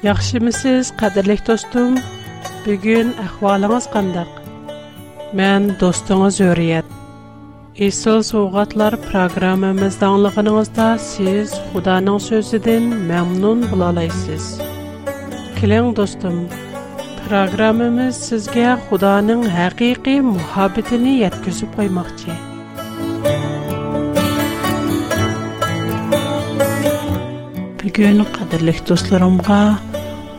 Yaxşı mı siz, qədirlik dostum? Bugün əhvalınız qandaq. Mən dostunuz öryət. İsul soğuqatlar proqramımız danlığınızda siz xudanın sözüdən məmnun bulalaysız. Kilin dostum, proqramımız sizgə xudanın həqiqi muhabbetini yetküzü qoymaq ki.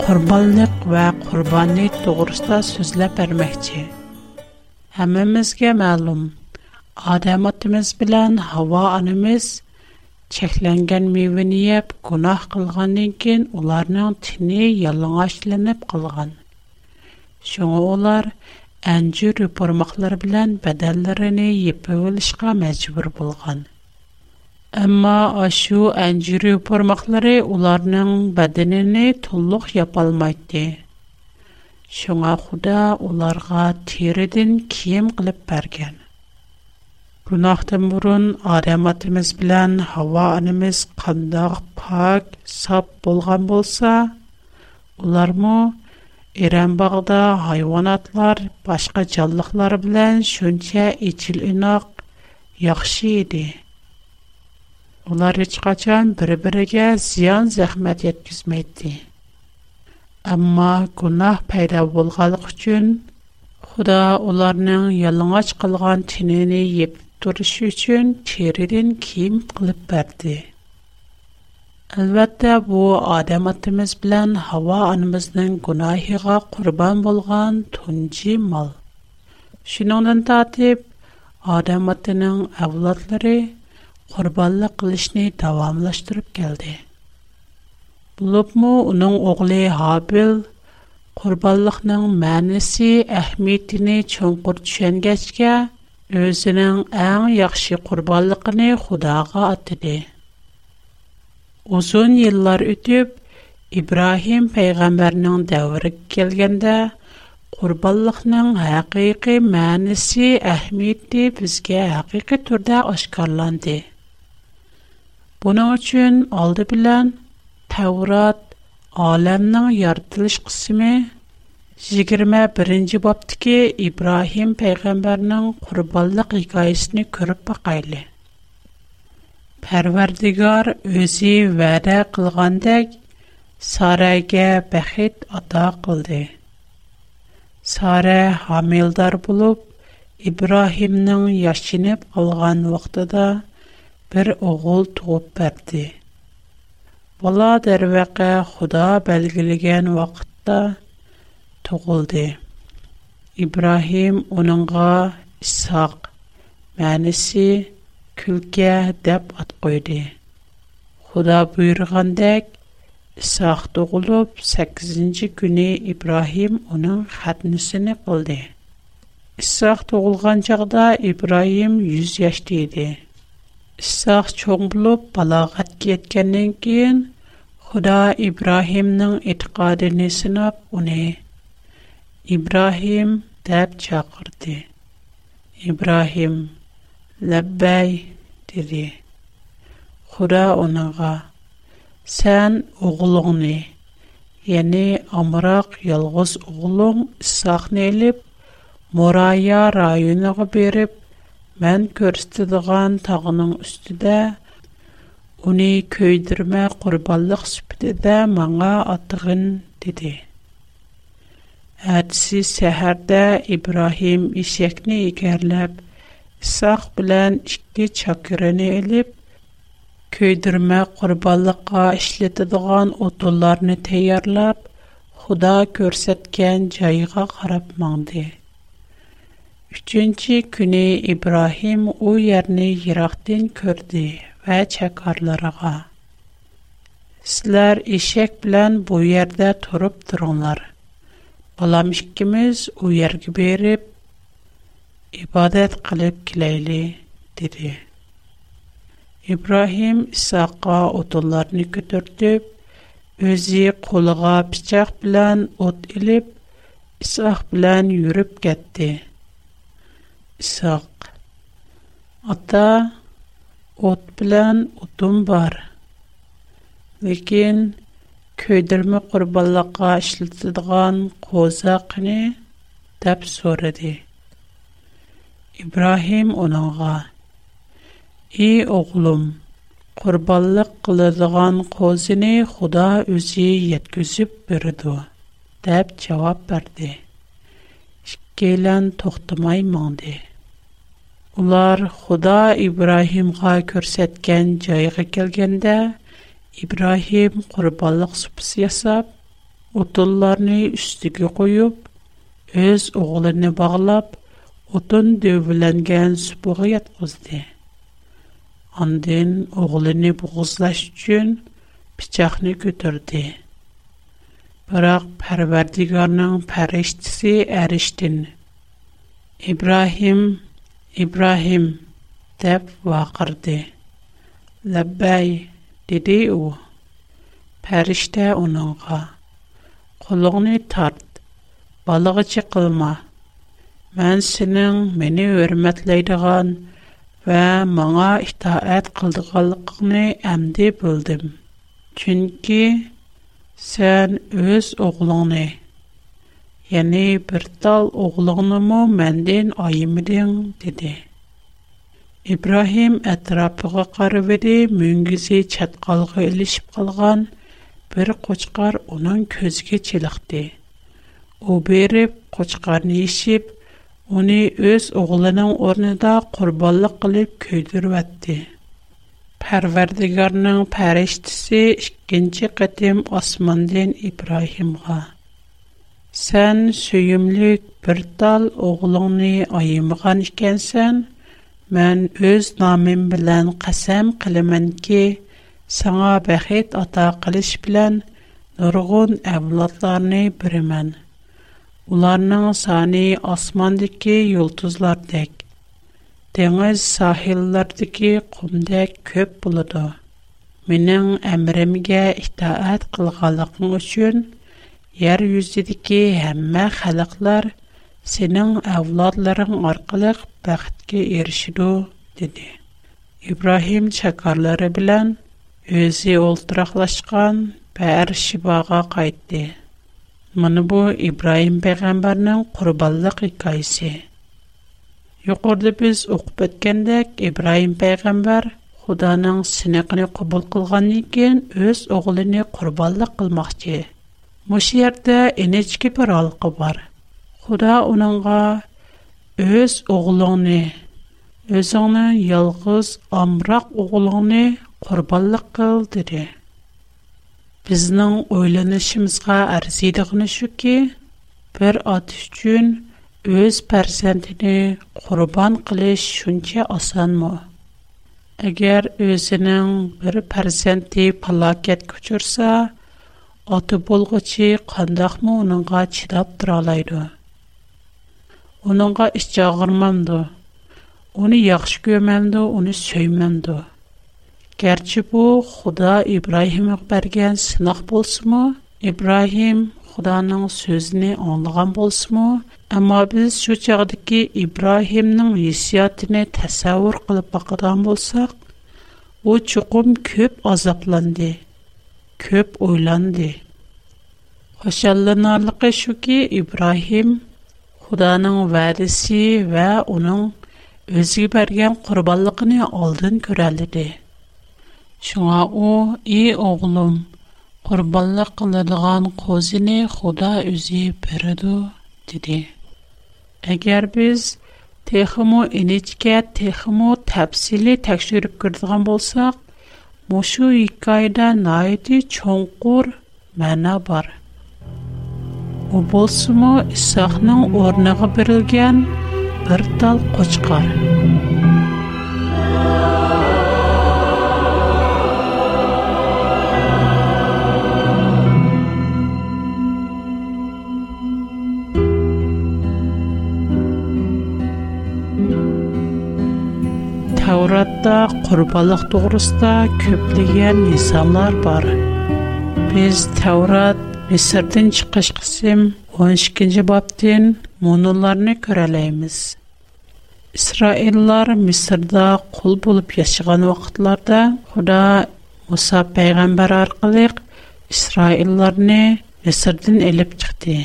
qurbonlik ва qurbonlik to'g'risida so'zlab bermoqchi hammamizga ma'lum odam otimiz bilan havo onamiz cheklangan mevani yeb gunoh qilgandan keyin ularning tini yalang'ochlanib qolgan shunga ular anjir yupurmoqlar bilan badallarini yepib Әмма ашу әнҗире пармаклары уларның бәдененә тулык япалмайды. Шуңа Худа уларга тиредән кием кылып бергән. Гунахтан бурын Адам атымыз белән Хава анымыз кандак пак, сап булган булса, улармы Иран багында хайванатлар, башка җанлыклар белән шунча ичил инак яхшы иде. Олар heç qaçan бириге birigə ziyan zəhmət Амма, Amma пайда payda bolğanlıq üçün Худа оларның ялыңач кылган тинене йеп турыш үчүн теридин ким кылып берди. Албатта бу адам атымыз белән хава анымызның гунаһыга курбан болган тунҗи мал. Шинондан татып адам атының авлатлары qurbonlik qilishni davomlashtirib keldi bulubmu uning o'g'li hobil qurbonlikning ma'nisi ahamiyatini chunqur tushungachga o'zining eng yaxshi qurbonligini xudoga otdi uzun yillar o'tib ibrohim payg'ambarning davri kelganda qurbonlikning haqiqiy ma'nisi ahamiyati bizga haqiqiy turda oshkorlandi Буна учын алды билан Таврат аламның ярдылыш қсими зигірме бірінчі баптіки Ибрахим пейгамбарның қурбаллық ігайсіні көріп ба қайли. Парвардигар өзі вәре қылғандыг сарайге бахит ата қылды. Сарай хамилдар булыб Ибрахимның яшчиніп қалған вақтада бір оғыл тұғып бәрді. Бұла дәрвәқі худа бәлгілген вақытта тұғылды. Ибрахим оныңға Исақ мәнісі күлке деп ат қойды. Худа бұйырғандек Исақ тұғылып 8-ci күні Ибрахим оның қатнысыны қылды. Исақ тұғылған жағда Ибрахим 100 яшты еді. Исақ чоңбылу палағат кеткеннен кейін, Қуда Ибрахимның итқади не сынап уне. Ибрахим дәп чакырди. Ибрахим, лэббай, диди. Қуда унаға, сен уғулуң не? Яни Амрақ Йалғыз уғулуң исақ неліп, Мурая раюнағы Мән көрсті дыған тағының үстіде, Уни көйдірмә құрбалық сүпіде маңа атығын диди. Әдісі сәхәрді Ибрахим ішекні егерліп, Исақ білән ішкі чакырыны еліп, көйдірмә құрбалыққа ішлеті дыған отыларыны Худа көрсеткен жайыға қарап маңды. Üçüncü günü İbrahim o yerini yıraqdan gördü və çəkarlarına. Sizlər eşək bilən bu yerdə turub durunlar. Balam ikimiz o yerə berib ibadət qılıb kiləyli, dedi. İbrahim İsaqa odunlarını götürdüb, özü qoluğa bıçaq bilən ot ilib, İsaq bilən yürüb getdi.'' Исак. Ата от белән утым бар. Ләкин көйдерме курбанлыкка эшләтелгән козакны дип сорады. Ибраһим унага: "И оглым, курбанлык кылдырган козыны Худа үзе яткысып берди." дип җавап берде. Шкелән тохтымай моңды. Ular Худа İbrahimğa көрсәткән җайга килгәндә, İbrahim qurbanlıq supısı yasab, otunlarını üstüge qoyub, öz oğlunu bağlab, otun dövülənən supuğa yatqızdı. Andın oğlunu boğuzlaş üçün bıçaqını götürdü. Бірақ Pərverdigarının pəriştisi ərişdin. İbrahim Ибрахим тэп вақырде. Ләбай диди ул, "Пәриште, уңа. Куллыгны тарт. Балыğa чыкылма. Мен синең мине хөрмәтләдегән һәм маңа итаъат кылдырганлыкны әнди бөлдим. Чөнки син үз оглыңны Yəni bir tal oğlunmu məndən ayımdın dedi. İbrahim ətrafına qarab idi, müngüzü çatqalğa ilişib qalğan bir qoçqar onun gözünə çiliqdi. O berib qoçqarını yeyib, uni o'z o'g'lining o'rnida qurbonlik qilib kuydirvatdi. Parvardigorning farishtasi ikkinchi qatim osmondan Ibrohimga: Сен сөйімлік бір тал оғылыңны айымыған ішкенсен, мән өз намым білән қасам қылымын ке, саңа бәхет ата қылыш білән нұрғын әвладларыны бірімен. Уларның саны асмандыке юлтызлар дек. Деңіз сахиллардыке құмдек көп бұлыды. Менің әмірімге ітаат қылғалықың үшін – Яр юз дидке һәммә халыклар сенең авлодларың аркылы бахтка erişеду диде. Ибрахим чаккарлары белән үз илтраклашкан, бәр шибага кайтты. Мен бу Ибрахим пәйгамбернең курбанлык хикаясе. Юкурдыбез укып беткәндә Ибрахим пәйгамбер Худаның синекне кабул кылганнан кин үз огылын курбанлык Мүш ерді енечки бір алғы бар. Худа унанға өз оғлыңни, өз онын ялғыз амрак оғлыңни қорбаллық қылдири. Бізнің ойланышымызға әрзиді ғнышу ки, бір атишчын өз персентіні қорбан қилиш шунче асан му. Агер өзінің бір персенті ota bo'lg'uchi qandoqmi uningga chidab turalaydi uningga ish og'irmamdi uni yaxshi ko'rmamdi uni so'ymamdi garchi bu xudo ibrohimga bergan sinoq bo'lsinmi ibrohim xudoning so'zini anglagan bo'lsinmi ammo biz shu chog'dagi ibrohimning hissiyotini tasavvur qilib boqadigan bo'lsak u chuqum ko'p azoblandi көп ойланды. Башалланылы ке шуки Ибрахим Худаның валиси ва уның үзге бергән курбанлыгыны алдын көрәлде ди. Шуңа ул ие оглының курбанлыкны дигән кызны Худа үзе берде диде. Әгәр без техом ин ิจ кә техом тафсиль тәҗрибә кертгән булсак Мошу икайда найти чонкур мана бар. У болсумо Исахның орныгы берилген бир тал кочкар. Тауратта құрбалық тұғырыста көптеген исамлар бар. Біз Таурат Месірден шыққыш қысым 12-ні баптен мұныларыны көрәлейміз. Исраиллар Месірді құл болып ешіған уақытларда Құда Муса пәйғамбар арқылық Исраилларыны Месірден әліп чықты.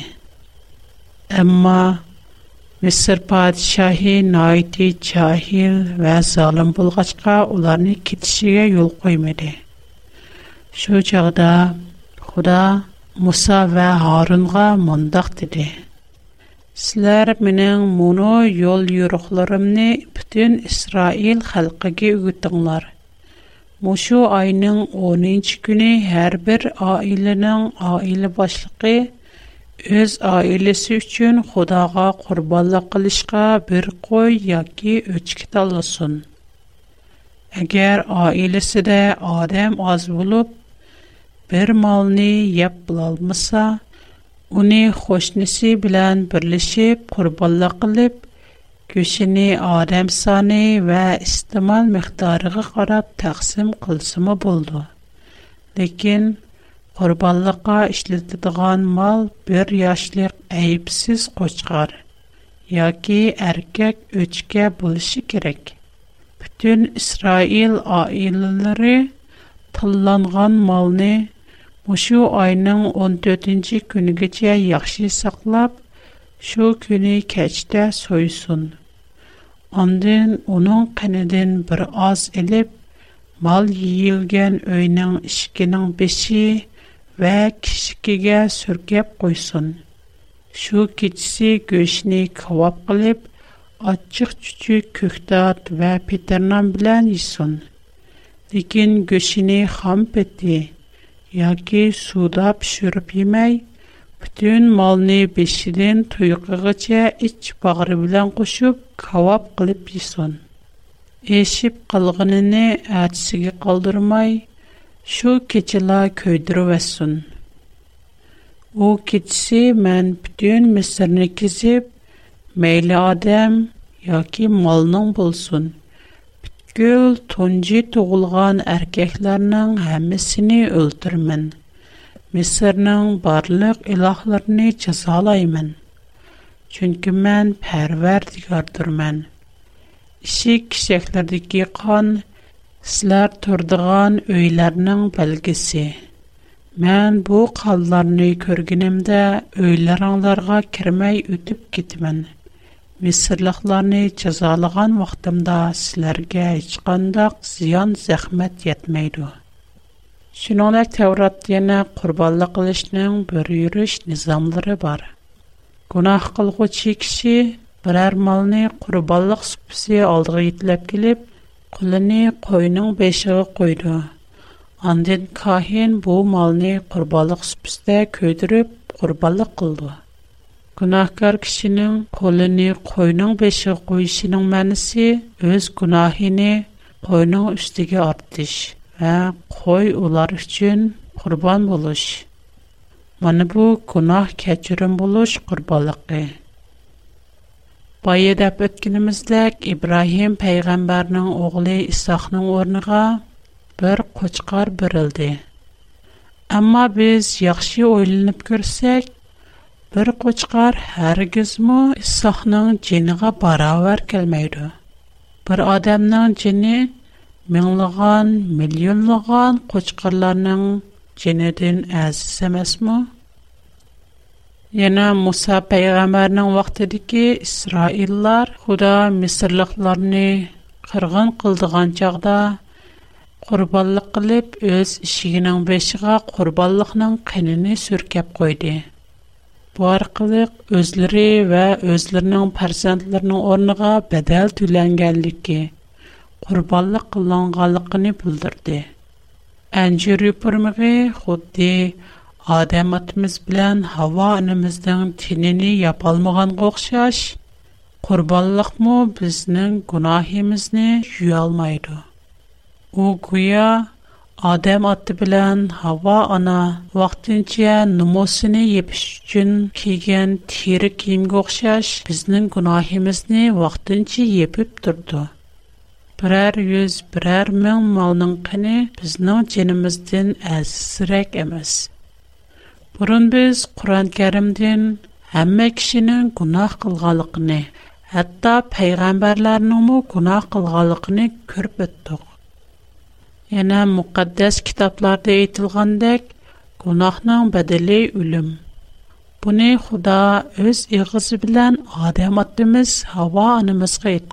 Әмма Мисыр падишаһи наити, чахил ва залым булгачка уларны китишигә юл коймады. Шу чагда Худа Муса ва Харунга мондак диде. Силәр менен муну юл юрухларымны бүтүн Исраил халкыга үтүңләр. Мушу айнын 10-нчы көне һәрбер аиленең аиле башлыгы o'z oilasi uchun xudoga qurbonlik qilishga bir qo'y yoki o'chki tanlasin agar oilasida odam oz bo'lib bir molni yeb bilolmasa uni qo'shnisi bilan birlashib qurbonlik qilib go'shini odam soni va iste'mol miqdoriga qarab taqsim qilsimi bo'ldi lekin Qorbanliqqa isletiladigan mal bir yaşlır äyipsiz qoçqar yoki erkek üçke bulışı kerek. Bütün İsrail oileleri tullanğan malni bu şu ayın 14-cü günigə çiyəyə yaxşı saqlab, şu günü keçdə soyusun. Ondan onun qanından bir az ilib, mal yiyilgen öyünin ikiğinin ve kişikige sürgep koysun. Şu keçisi göğüşünü kavap kılıp, açık çüçük köktat ve peternan bilen yisun. Lekin göğüşünü ham peti, yoki suvda pishirib yemay butun molni beshidan tuyqig'icha ich bag'ri bilan qo'shib kavob qilib yesin eshib qolganini atisiga qoldirmay Шу кечела көйдіру вәссун. У киджиси мэн бидын мисырни кизип, мэйли адэм, яки малнын болсун. Бидгіл тонджи туғылған аркекларнын хамисини өлтірмін. Мисырнын барлык илахларни чазалаймін. Чунки мэн пәрверд ігардырмін. Иши кишеклерді кийхан, Сілер тұрдыған өйлерінің бәлгісі. Мән бұл қалларыны көргенімді өйлеріңларға кірмей өтіп кетімін. Месірліқларыны жазалыған вақтымда сілерге ешқандақ зиян зәхмет етмейді. Шынолай тәурат дені құрбалы қылышының бір үйріш низамлары бар. Гунах қылғы чекші бірәр малыны құрбалық сүпісі алдығы етіліп келіп, Құлыны қойның бешіғі қойды. Андын кахин бұл малыны құрбалық сүпісті көдіріп, құрбалық қылды. Күнахкар кішінің қолыны қойның бешіғі қойшының мәнісі өз күнахіні қойның үстіге артыш вә қой олар үшін құрбан болыш. Мәні бұл күнах кәчірім болыш құрбалық Бая дәп өткінімізлік, Ибрахим пәйғамбарның оғылы Исақның орныға бір қочқар бірілді. Әмма біз яқши ойлынып көрсек, бір қочқар әргіз мұ Исақның женіға бара өр келмейді. Бір адамның жені мұңлыған, миллионлыған қочқарларның жені дүн әзіз Яна Муса пайгамарнан вақтады ки Исраиллар худа месырлықларни қырғын қылдыған чагда қурбаллык қилип, өз ішигінан бешіга қурбаллықнан кэнини сүркеп койди. Бу қилик, өзліри ва өзлірнан паразантларнан орныга бәдәл түлэн кәлді ки қурбаллык қылан ғалықыни бұлдырди. худди Адам атымыз білән хава анымыздың тинені япалмыған қоқшаш, құрбалық му бізнің күнахимізні жүй алмайды. О күйя, Адам аты білән хава ана вақтынче нумосыны епіш үшін кеген тері кейм қоқшаш бізнің күнахимізні вақтынче епіп тұрды. Бірәр үз, бірәр мүн малының қыны бізнің ченіміздің әзісірек әміз. برون біз قرآن کریم دین همه کشیان گناه قلقلق نه حتی پیغمبرلر نمو گناه قلقلق نه کرب تو یه ن مقدس کتابلر دیت لگندک گناه نام بدلی علم بونه خدا از اغزبلن آدمات دمیز هوا آن مسقیت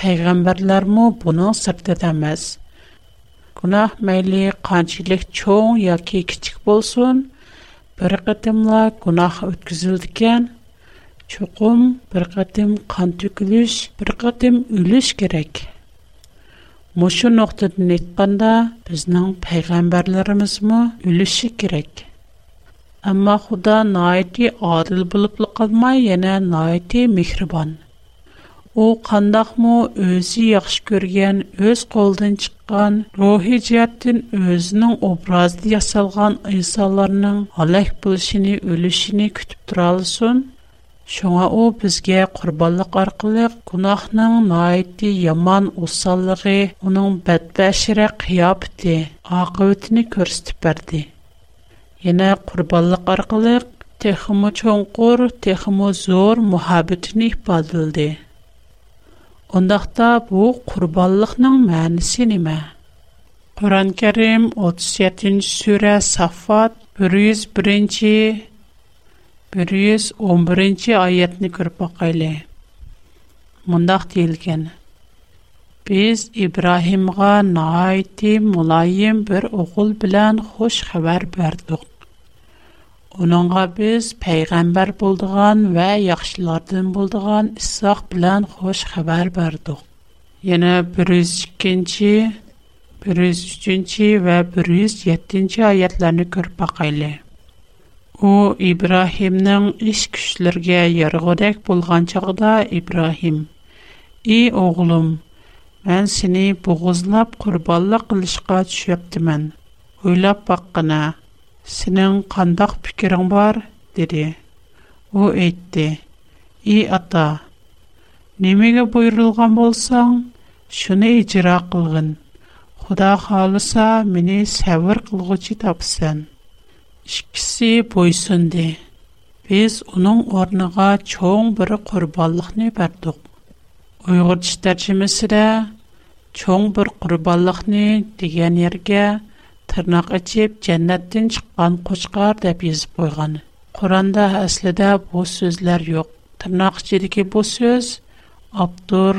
payg'ambarlarmi buning sirtida emas gunoh mayli qanchalik cho'ng yoki kichik bo'lsin bir qatimla gunoh o'tkazildikan cho'qim bir qatim qon to'kilish bir qatim o'lish kerak mushu nuqtadan aytganda bizning payg'ambarlarimizmi o'lishi kerak ammo xudo noiti odil bo'lib qolmay yana noiti mehribon u qandoqmu o'zi yaxshi ko'rgan o'z qo'lidan chiqqan ruhiy jihatdan o'zining obrazida yasalgan insonlarning halak bo'lishini o'lishini kutib turolsin shunga u bizga qurbonlik orqali gunohning noiti yomon usolligi uning badbashira qiyobiti oqibatini ko'rsatib berdi yana qurbonlik orqali texmo cho'nqur texmo zo'r muhabbatini ifodaldi Ондақта бұл құрбанлықның мәнісі неме? Құран кәрім 37 ші сүрә Сафат 101 111 айетіні көріп бақайлы. Мұндақ дейілген. Біз İbrahimğa наайты мұлайым бір оқыл білән хош қабар бәрдіқ. Уныңга без пәйгамбер булдыган ва яхшылардан булдыган Исхак белән яхшы хәбар барды. Яңа 102-нче, 103-нче һәм 107-нче аятларны керә бакәйле. У Ибраһимның искүчләргә яргыдык булган чагында Ибраһим: "И oğлым, мин сине бугызлап курбанлык кылышка төшәп китәм." ойлап «Сінин қандах пикиран бар?» дири. О, әйтти, «И, ата, немені бойрылған болсан, шуны ичира қылғын. Худа халуса, мини савыр қылғу тапсын. тапсан». «Ишкісі бойсунди. Без уның орныға чоң бірі құрбаллықни бәрдуг». «Уйғырчы тарчимы сіра чоң бір құрбаллықни диген ерге тырнақ ішіп, жәннәттен шыққан қошқар деп езіп қойған. Құранда әсіледі бұл сөзлер yok. Тырнақ ішедеке бұл сөз Абдур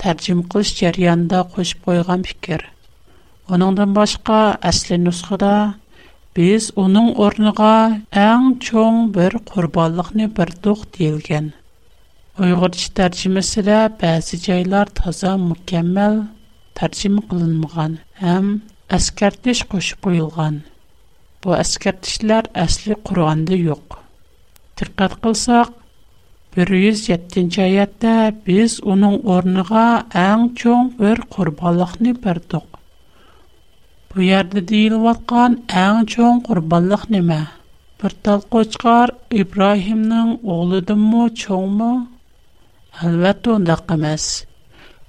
тәрджім қылыш жәрянда қошып қойған пікер. Оныңдан башқа әсілі нұсқыда біз оның орныға әң чоң бір құрбалықны бір дұқ дейілген. Ұйғырчы тәрджімісі де бәзі жайлар таза мүкемел тәрджім қылынмыған әм әскәртіш қошып қойылған. Бұл әскәртішлер әсілі құрғанды жоқ. Тірқат қылсақ, 107-ші аятта біз оның орныға әң чоң бір құрбалықны бірдіқ. Бұл ярды дейіл ватқан әң чоң құрбалық неме? Бір тал қочқар Ибрахимның оғылыдың мұ, чоң мұ? Әлбәт оңдақ емес.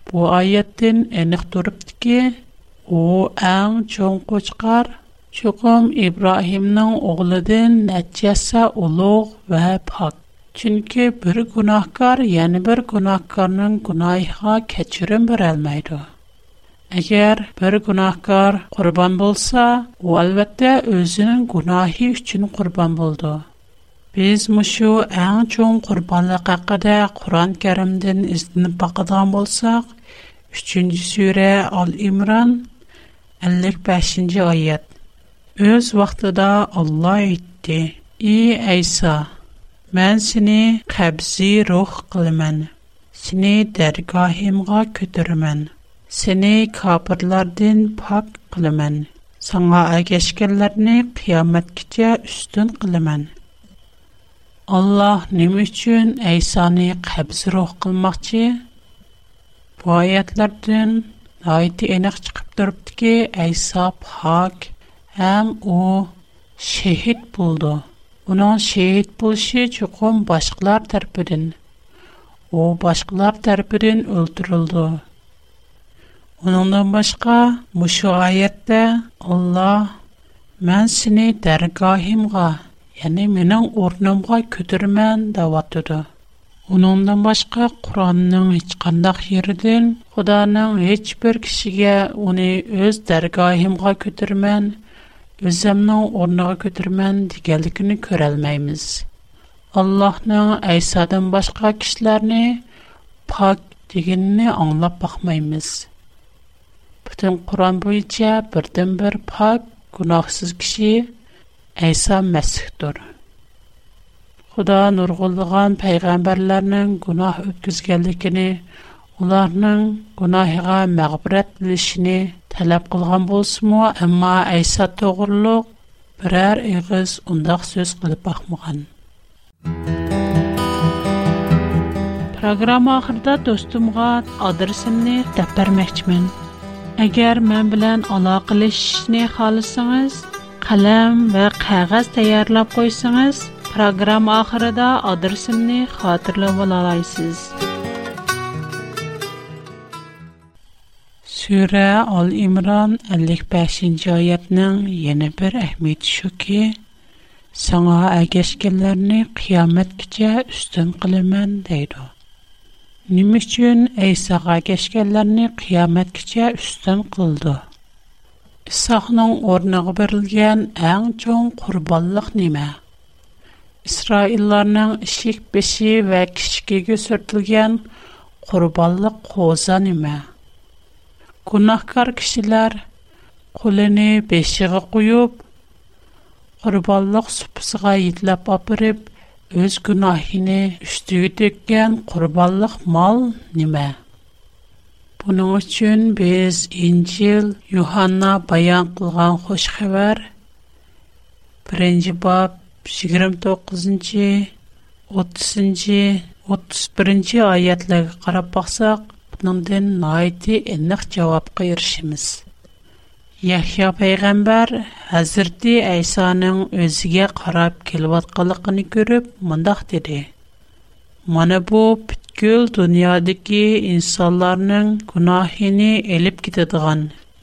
Бұл аяттен әнік тұрыпты O ən çox qoçqar Çuqum İbrahimin oğludən nəticəsə uluq və pak. Çünki bir günahkar yəni bir günahkarın günahına keçirim bir almaydı. Əgər bir günahkar qurban bolsa, o əlbəttə özünün günahı üçün qurban oldu. Biz məşu ən çox qurbanlıq haqqında Quran-Kərimdən izdinib baxdığımız olsaq, 3-cü 55. 5-нче аят. Өз вакытында Алла әйтте: "И Айсә, мен сине хәбзи рух кылман. Сине дәргаһемгә көтөрмен. Сине кафирлардан пак кылман. Сәңгә әгәр эшкәләрне қиямат кичә үстүн кылман." Алла ни өчен Айсәне хәбз рух кылmaqчы? Бу ай ти әнек чыгып торып айсап, ки әсәп хак һәм ул шәһид булды. Уның шәһид булышы чуқом башкалар тәрпирен. У башкалар тәрпирен ултырылды. Уныңдан башка бу суаяетте Алла мен сине дәргаһимга, яни мөнең урнамга көтәрмән дәват итте. Onundan башка, Quranın heç qandaq yerindən Xudanın heç bir kişiyə onu öz dərgahimə götürmən, özümün ornuğa götürmən digəlikini görə bilməyimiz. башка Əysadan başqa kişiləri pak digənini anlap baxmayımız. Bütün Quran boyunca birdən bir pak, Айса kişi Худа нұрғылдыған пайғамбарларның гунах өпкізгэлдікіні, ұларның гунахиға мағбарат білішіні таляп қылған болсыму, амма айсад тоғурлык бірар иғыз ондах сөз қылып ахмұған. Программа ахырда достумға адырсіні дапар мәчмін. Агер мән білан алақилишіні халысыңыз, қалам ва қағаз таярлап қойсыңыз, Program ahırıda adresimni hatırla olalaysız. Süre Al имран 55. ayetinin yeni bir ehmiyeti şu ki, Sana ägeşkellerini kıyamet gece üstün kılımen deydu. Nimüçün Eysa ägeşkellerini kıyamet gece üstün kıldı. İsa'nın ornağı verilgen en çoğun İsraillarning ishik beshi va kichikiga surtilgan qurbonliq qo'za nima? Gunohkor kishilar qo'lini beshiga qo'yib, qurbonliq supisiga yetlab opirib, o'z gunohini ustiga tekkan qurbonliq mol nima? Buning uchun biz Injil Yuhanna bayon qilgan xush xabar 1-bob Сиграм 9-нчы, 30-нчы, 31-нчы аятларга карап баксак, буның ден найты эң яхшы җавапка ирешәбез. Яхья пайгамбер хәзрәт Айсаның үзгә карап килवतлыгыкны күреп, мондах диде. "Мәне бу күл дөнья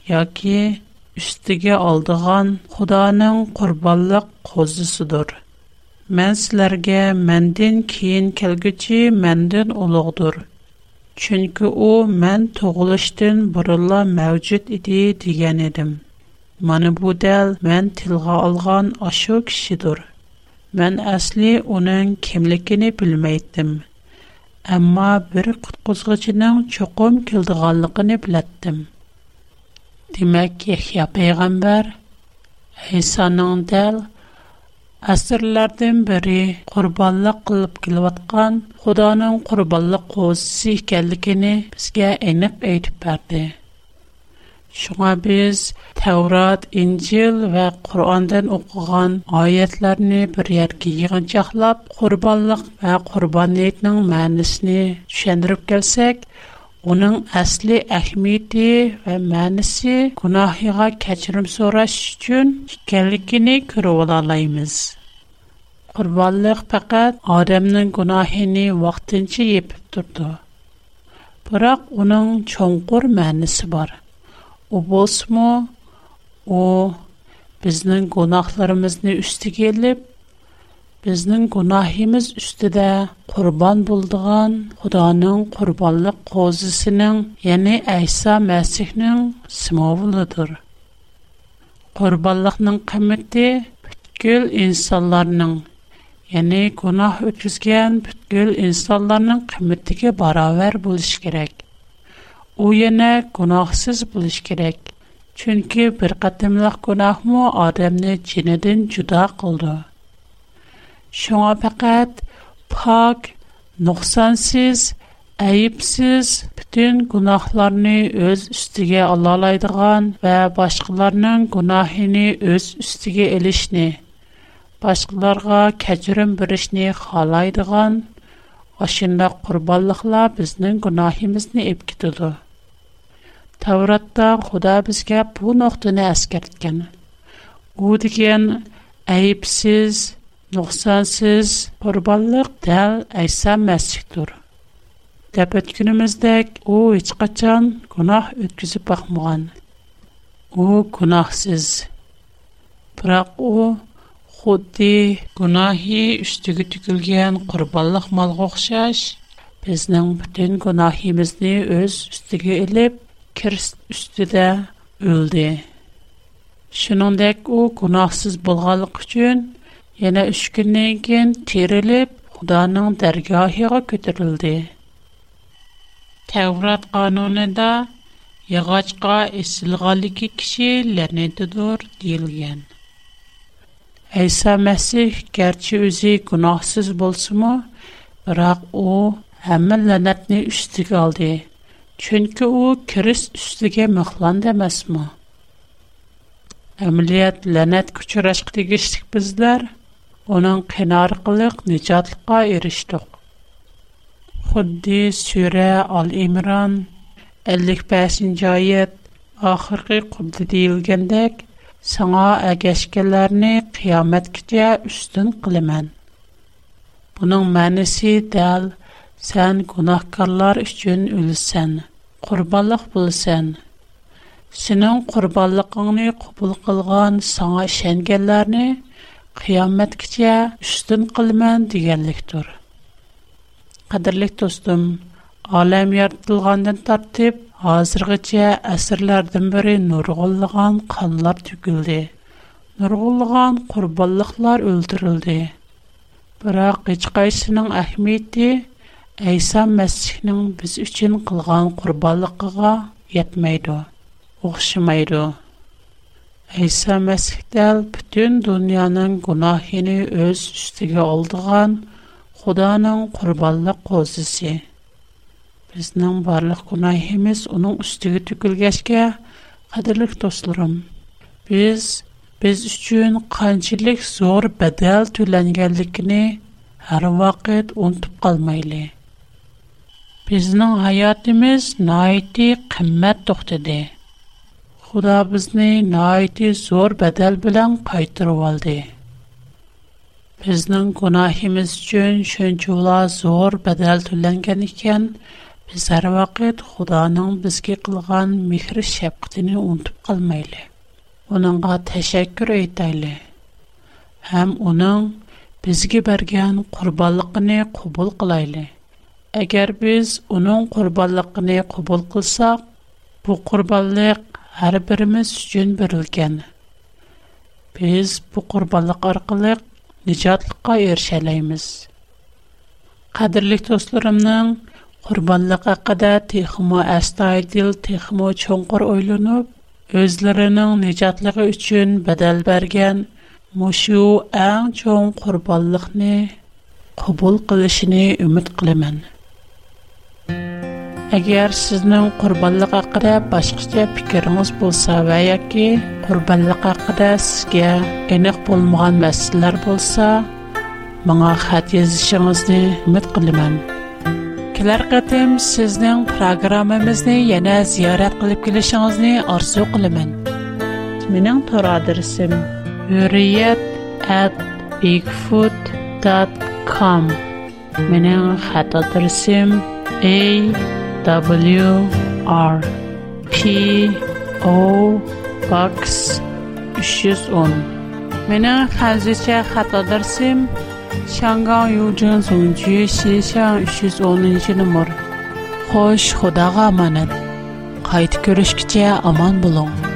яки üstiga oldigan Xudoning qurbonliq qo'zisidir. Mən sizlərə məndən keyin kelguchi məndən ulug'dur. Chunki u mən tug'ilishdan burunla mavjud idi degan edim. Mana bu dal mən tilg'a olgan ashu kishidir. Mən asli uning kimligini bilmaydim. Ammo bir qutquzg'ichining cho'qim keldiganligini bilatdim. Demek Yahya Peygamber Hesanın dəl əsrlərdən biri qurbanlıq qılıb gəlibətqan Xudanın qurbanlıq qozisi ikənliyini bizə enib edib verdi. Şuna biz Tevrat, İncil və Qurandan oxuğan ayətlərini bir yerə yığıncaqlab qurbanlıq və qurbaniyyətin mənasını düşündürüb gəlsək, Onun əsli əhmiyyəti və mənisi günahıya keçirim soraş üçün ikəlikini kürü olalayımız. Qurbanlıq адамның Adəmnin günahini vaxtınçı yepib durdu. Bıraq onun çonqur mənisi var. O bolsmu, o biznin günahlarımızını üstü gelib, біздің гунахимыз үстіде құрбан болдыған Құданың құрбанлық қозысының, яны Әйса Мәсіхнің сымовылыдыр. Құрбанлықның қымметі бүткіл инсанларының, яны гунах өткізген бүткіл инсанларының қымметтіге баравар булыш керек. О, яны гунахсыз булыш керек. Чүнкі бір қатымлық гунахму адамны жинеден жұда қылды. Шуңа faqat pak, нұқсансыз, ayıpsız bütün günahlarını öz üstüge alalaydıgan və başkalarının günahını öz üstüge elişni, başkalarga keçirim birişni halaydıgan, aşında kurballıkla biznin günahimizni epkididu. Tavratda Xuda bizge bu noktunu əskertken. Bu digen ayıpsız, Нохсансыз курбаллық тәл айсан мәсиктур. Тәпэт күніміздәк оу ичқа чан кунах өткізі бахмұған. Оу кунахсыз. Бірақ оу худди кунахи үстігі түкілген курбаллық мал ғохшаш, біздің бүтін кунахимізді өз үстігі іліп, кирс үстіда үлді. Шынандэк оу кунахсыз болгалық чун, Yana 3 kundan keyin terilib, Xudoning dargohiga ko'tarildi. Tavrat qonunida yog'ochqa esilganligi kishi la'natidir deyilgan. Isa Masih garchi o'zi gunohsiz bo'lsa-mu, biroq u hamma la'natni ustiga oldi. Chunki u Kirist ustiga mixlandi emasmi? Amaliyat la'nat kuchurashqa tegishlik bizlar – оның қина арқылық нечатлыққа еріштік. Худди, сүйрі, ал-имран, 55 бәсін жайет, ақырғы құбды дейілгендік, саңа әгәшкелеріні қиямет күте үстін қылымен. Бұның мәнісі дәл, сән күнаққарлар үшін үлісін, құрбалық бұлысын. Сенің құрбалықыңны құбыл қылған саңа шәнгелеріні Қиямэт кице, үстын қылымен дигенлик тур. Қадырлик, тостым, алам ярдылғанден тартип, азырғице, асырлардын біри нұрғылыған қанлар түгілді. Нұрғылыған қурбаллықлар үлдірілді. Бірақ, ғичқайсының Ахмедді, Айсан Мәсіхнің біз үчін қылған қурбаллықыға ятмайды, оғшымайды. Әйса мәсіхтә әл бүтін дұнияның күнахыны өз үстігі олдыған құданың құрбалы қозысы. Бізнің барлық күнахымыз оның үстігі түкілгәшке қадырлық достырым. Біз, біз үшін қанчылық зор бәдәл түләнгәлікіні әр вақыт ұнтып қалмайлы. Бізнің айатымыз найты қымет тұқтыды. Бізнің Худа бизни найти зор бадал билан кайтырып алды. Бизнинг гунохимиз учун шунчула зор бадал төлөнгөн экен, биз ар вакыт Худанын бизге кылган мехр шапкытын унутуп калмайлы. Унунга ташаккур айтайлы. Хам унун бизге берген курбанлыгын кабыл кылайлы. Эгер биз унун курбанлыгын кабыл кылсак, бу курбанлык har birimiz uchun berilgan biz bu qurbonlik orqali nijotlikqa erishalaymiz qadrli do'stlarimning qurbonlik haqida texmo astoydil texmo cho'nqur o'ylanib o'zlarining nijotligi uchun badal bergan mushu ang cho'ng qurbonlikni qabul qilishini umid qilaman Әгәр сезнең корбанлык хакында башкача фикереңез булса, вә яки корбанлык хакында сезгә энек булмаган мәсьәләләр булса, моңа хат язышыгызны мит кылам. Келәр кытым сезнең программамызны яңа зиярат қилип килешегезне арзу кылам. Минем тор адресым hurriyet@bigfoot.com. Минем хат W R P O Box 310. Менен хәзерче хата дәрсем Шанган Юджин Сунчи Шишан 310 номер. Хош, Худага аманат. Кайт көрешкече аман булыңыз.